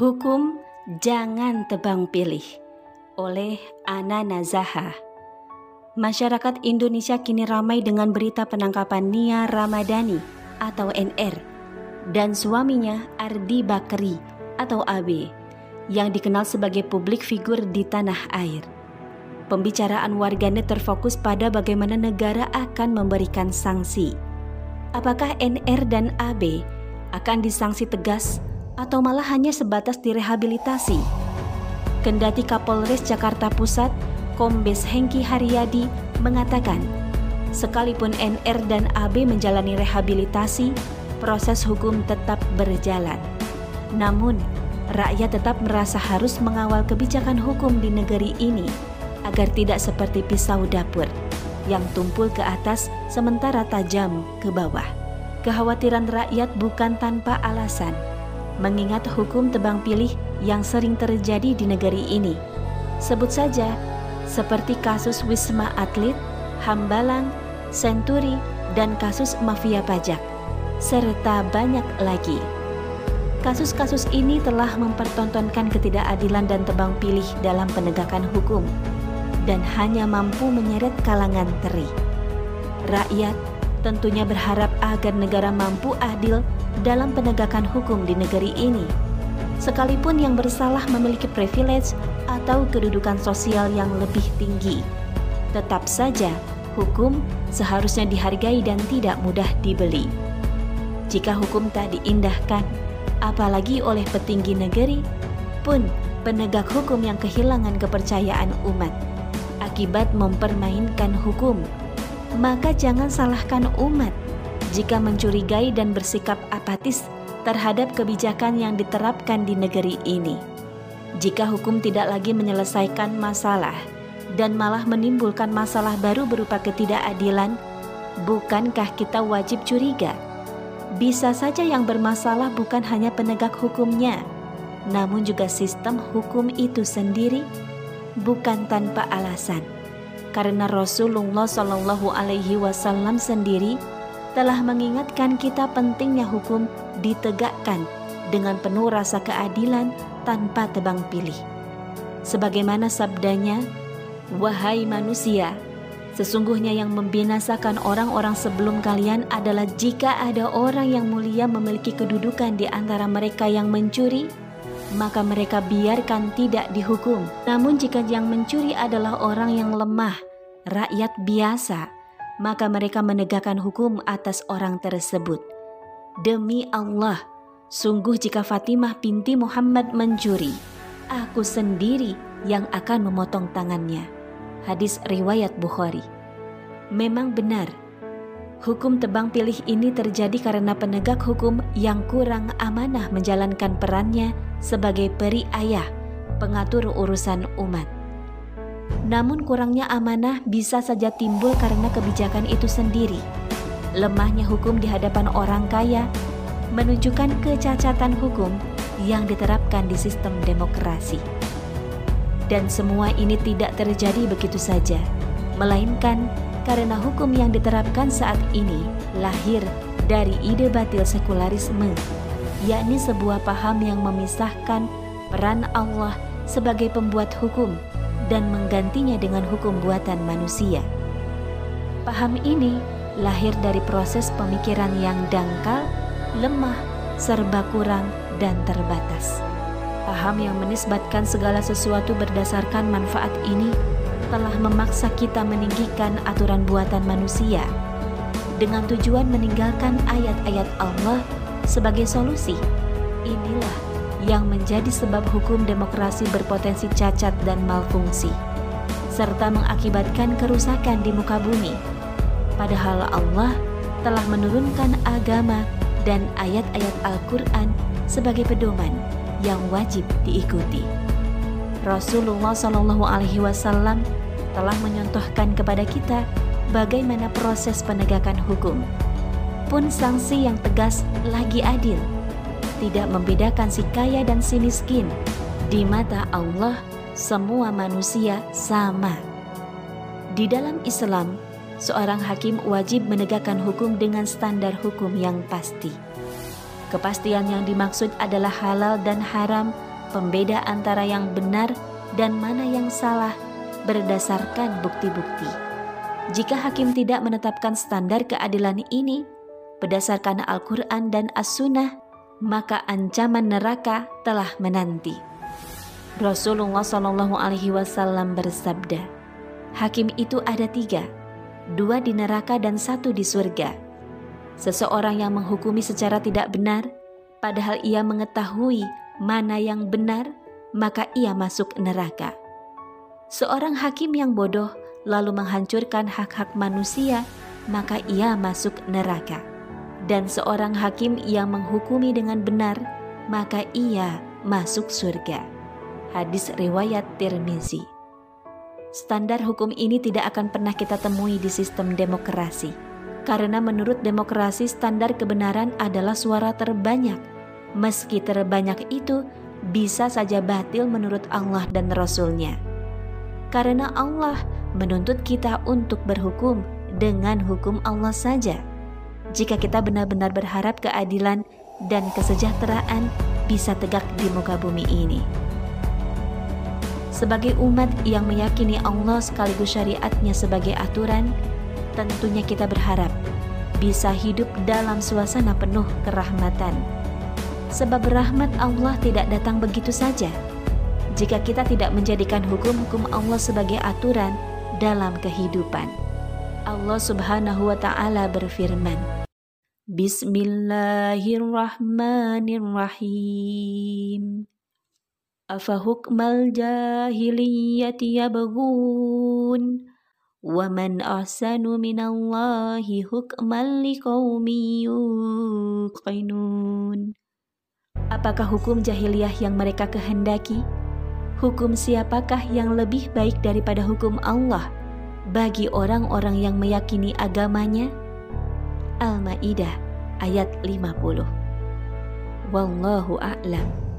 Hukum Jangan Tebang Pilih oleh Ana Nazaha. Masyarakat Indonesia kini ramai dengan berita penangkapan Nia Ramadhani atau NR dan suaminya Ardi Bakri atau AB yang dikenal sebagai publik figur di tanah air. Pembicaraan warganet terfokus pada bagaimana negara akan memberikan sanksi. Apakah NR dan AB akan disanksi tegas atau malah hanya sebatas direhabilitasi. Kendati Kapolres Jakarta Pusat, Kombes Hengki Haryadi mengatakan, sekalipun NR dan AB menjalani rehabilitasi, proses hukum tetap berjalan. Namun, rakyat tetap merasa harus mengawal kebijakan hukum di negeri ini agar tidak seperti pisau dapur yang tumpul ke atas sementara tajam ke bawah. Kekhawatiran rakyat bukan tanpa alasan mengingat hukum tebang pilih yang sering terjadi di negeri ini. Sebut saja seperti kasus Wisma Atlet, Hambalang, Senturi, dan kasus mafia pajak, serta banyak lagi. Kasus-kasus ini telah mempertontonkan ketidakadilan dan tebang pilih dalam penegakan hukum dan hanya mampu menyeret kalangan teri. Rakyat tentunya berharap agar negara mampu adil dalam penegakan hukum di negeri ini. Sekalipun yang bersalah memiliki privilege atau kedudukan sosial yang lebih tinggi, tetap saja hukum seharusnya dihargai dan tidak mudah dibeli. Jika hukum tak diindahkan, apalagi oleh petinggi negeri, pun penegak hukum yang kehilangan kepercayaan umat akibat mempermainkan hukum, maka jangan salahkan umat jika mencurigai dan bersikap apatis terhadap kebijakan yang diterapkan di negeri ini. Jika hukum tidak lagi menyelesaikan masalah dan malah menimbulkan masalah baru berupa ketidakadilan, bukankah kita wajib curiga? Bisa saja yang bermasalah bukan hanya penegak hukumnya, namun juga sistem hukum itu sendiri, bukan tanpa alasan. Karena Rasulullah Shallallahu Alaihi Wasallam sendiri telah mengingatkan kita pentingnya hukum ditegakkan dengan penuh rasa keadilan tanpa tebang pilih. Sebagaimana sabdanya, "Wahai manusia, sesungguhnya yang membinasakan orang-orang sebelum kalian adalah jika ada orang yang mulia memiliki kedudukan di antara mereka yang mencuri, maka mereka biarkan tidak dihukum. Namun jika yang mencuri adalah orang yang lemah, rakyat biasa, maka mereka menegakkan hukum atas orang tersebut. Demi Allah, sungguh jika Fatimah binti Muhammad mencuri, aku sendiri yang akan memotong tangannya. Hadis riwayat Bukhari. Memang benar, hukum tebang pilih ini terjadi karena penegak hukum yang kurang amanah menjalankan perannya sebagai peri ayah, pengatur urusan umat. Namun kurangnya amanah bisa saja timbul karena kebijakan itu sendiri. Lemahnya hukum di hadapan orang kaya menunjukkan kecacatan hukum yang diterapkan di sistem demokrasi. Dan semua ini tidak terjadi begitu saja, melainkan karena hukum yang diterapkan saat ini lahir dari ide batil sekularisme, yakni sebuah paham yang memisahkan peran Allah sebagai pembuat hukum dan menggantinya dengan hukum buatan manusia. Paham ini lahir dari proses pemikiran yang dangkal, lemah, serba kurang, dan terbatas. Paham yang menisbatkan segala sesuatu berdasarkan manfaat ini telah memaksa kita meninggikan aturan buatan manusia dengan tujuan meninggalkan ayat-ayat Allah sebagai solusi. Inilah yang menjadi sebab hukum demokrasi berpotensi cacat dan malfungsi, serta mengakibatkan kerusakan di muka bumi. Padahal Allah telah menurunkan agama dan ayat-ayat Al-Quran sebagai pedoman yang wajib diikuti. Rasulullah Shallallahu Alaihi Wasallam telah menyontohkan kepada kita bagaimana proses penegakan hukum. Pun sanksi yang tegas lagi adil tidak membedakan si kaya dan si miskin. Di mata Allah, semua manusia sama. Di dalam Islam, seorang hakim wajib menegakkan hukum dengan standar hukum yang pasti. Kepastian yang dimaksud adalah halal dan haram pembeda antara yang benar dan mana yang salah berdasarkan bukti-bukti. Jika hakim tidak menetapkan standar keadilan ini berdasarkan Al-Quran dan As-Sunnah, maka ancaman neraka telah menanti. Rasulullah Shallallahu Alaihi Wasallam bersabda, hakim itu ada tiga, dua di neraka dan satu di surga. Seseorang yang menghukumi secara tidak benar, padahal ia mengetahui mana yang benar, maka ia masuk neraka. Seorang hakim yang bodoh lalu menghancurkan hak-hak manusia, maka ia masuk neraka. Dan seorang hakim yang menghukumi dengan benar, maka ia masuk surga. Hadis riwayat Tirmizi. Standar hukum ini tidak akan pernah kita temui di sistem demokrasi. Karena menurut demokrasi standar kebenaran adalah suara terbanyak. Meski terbanyak itu bisa saja batil menurut Allah dan Rasulnya. Karena Allah menuntut kita untuk berhukum dengan hukum Allah saja. Jika kita benar-benar berharap keadilan dan kesejahteraan bisa tegak di muka bumi ini. Sebagai umat yang meyakini Allah sekaligus syariatnya sebagai aturan, tentunya kita berharap bisa hidup dalam suasana penuh kerahmatan. Sebab rahmat Allah tidak datang begitu saja. Jika kita tidak menjadikan hukum-hukum Allah sebagai aturan dalam kehidupan. Allah Subhanahu wa taala berfirman, Bismillahirrahmanirrahim. Afahukmal jahiliyati yabghun wa man ahsanu minallahi hukman liqaumin yuqinun. Apakah hukum jahiliyah yang mereka kehendaki? Hukum siapakah yang lebih baik daripada hukum Allah bagi orang-orang yang meyakini agamanya? Al-Maidah ayat 50. Wallahu a'lam.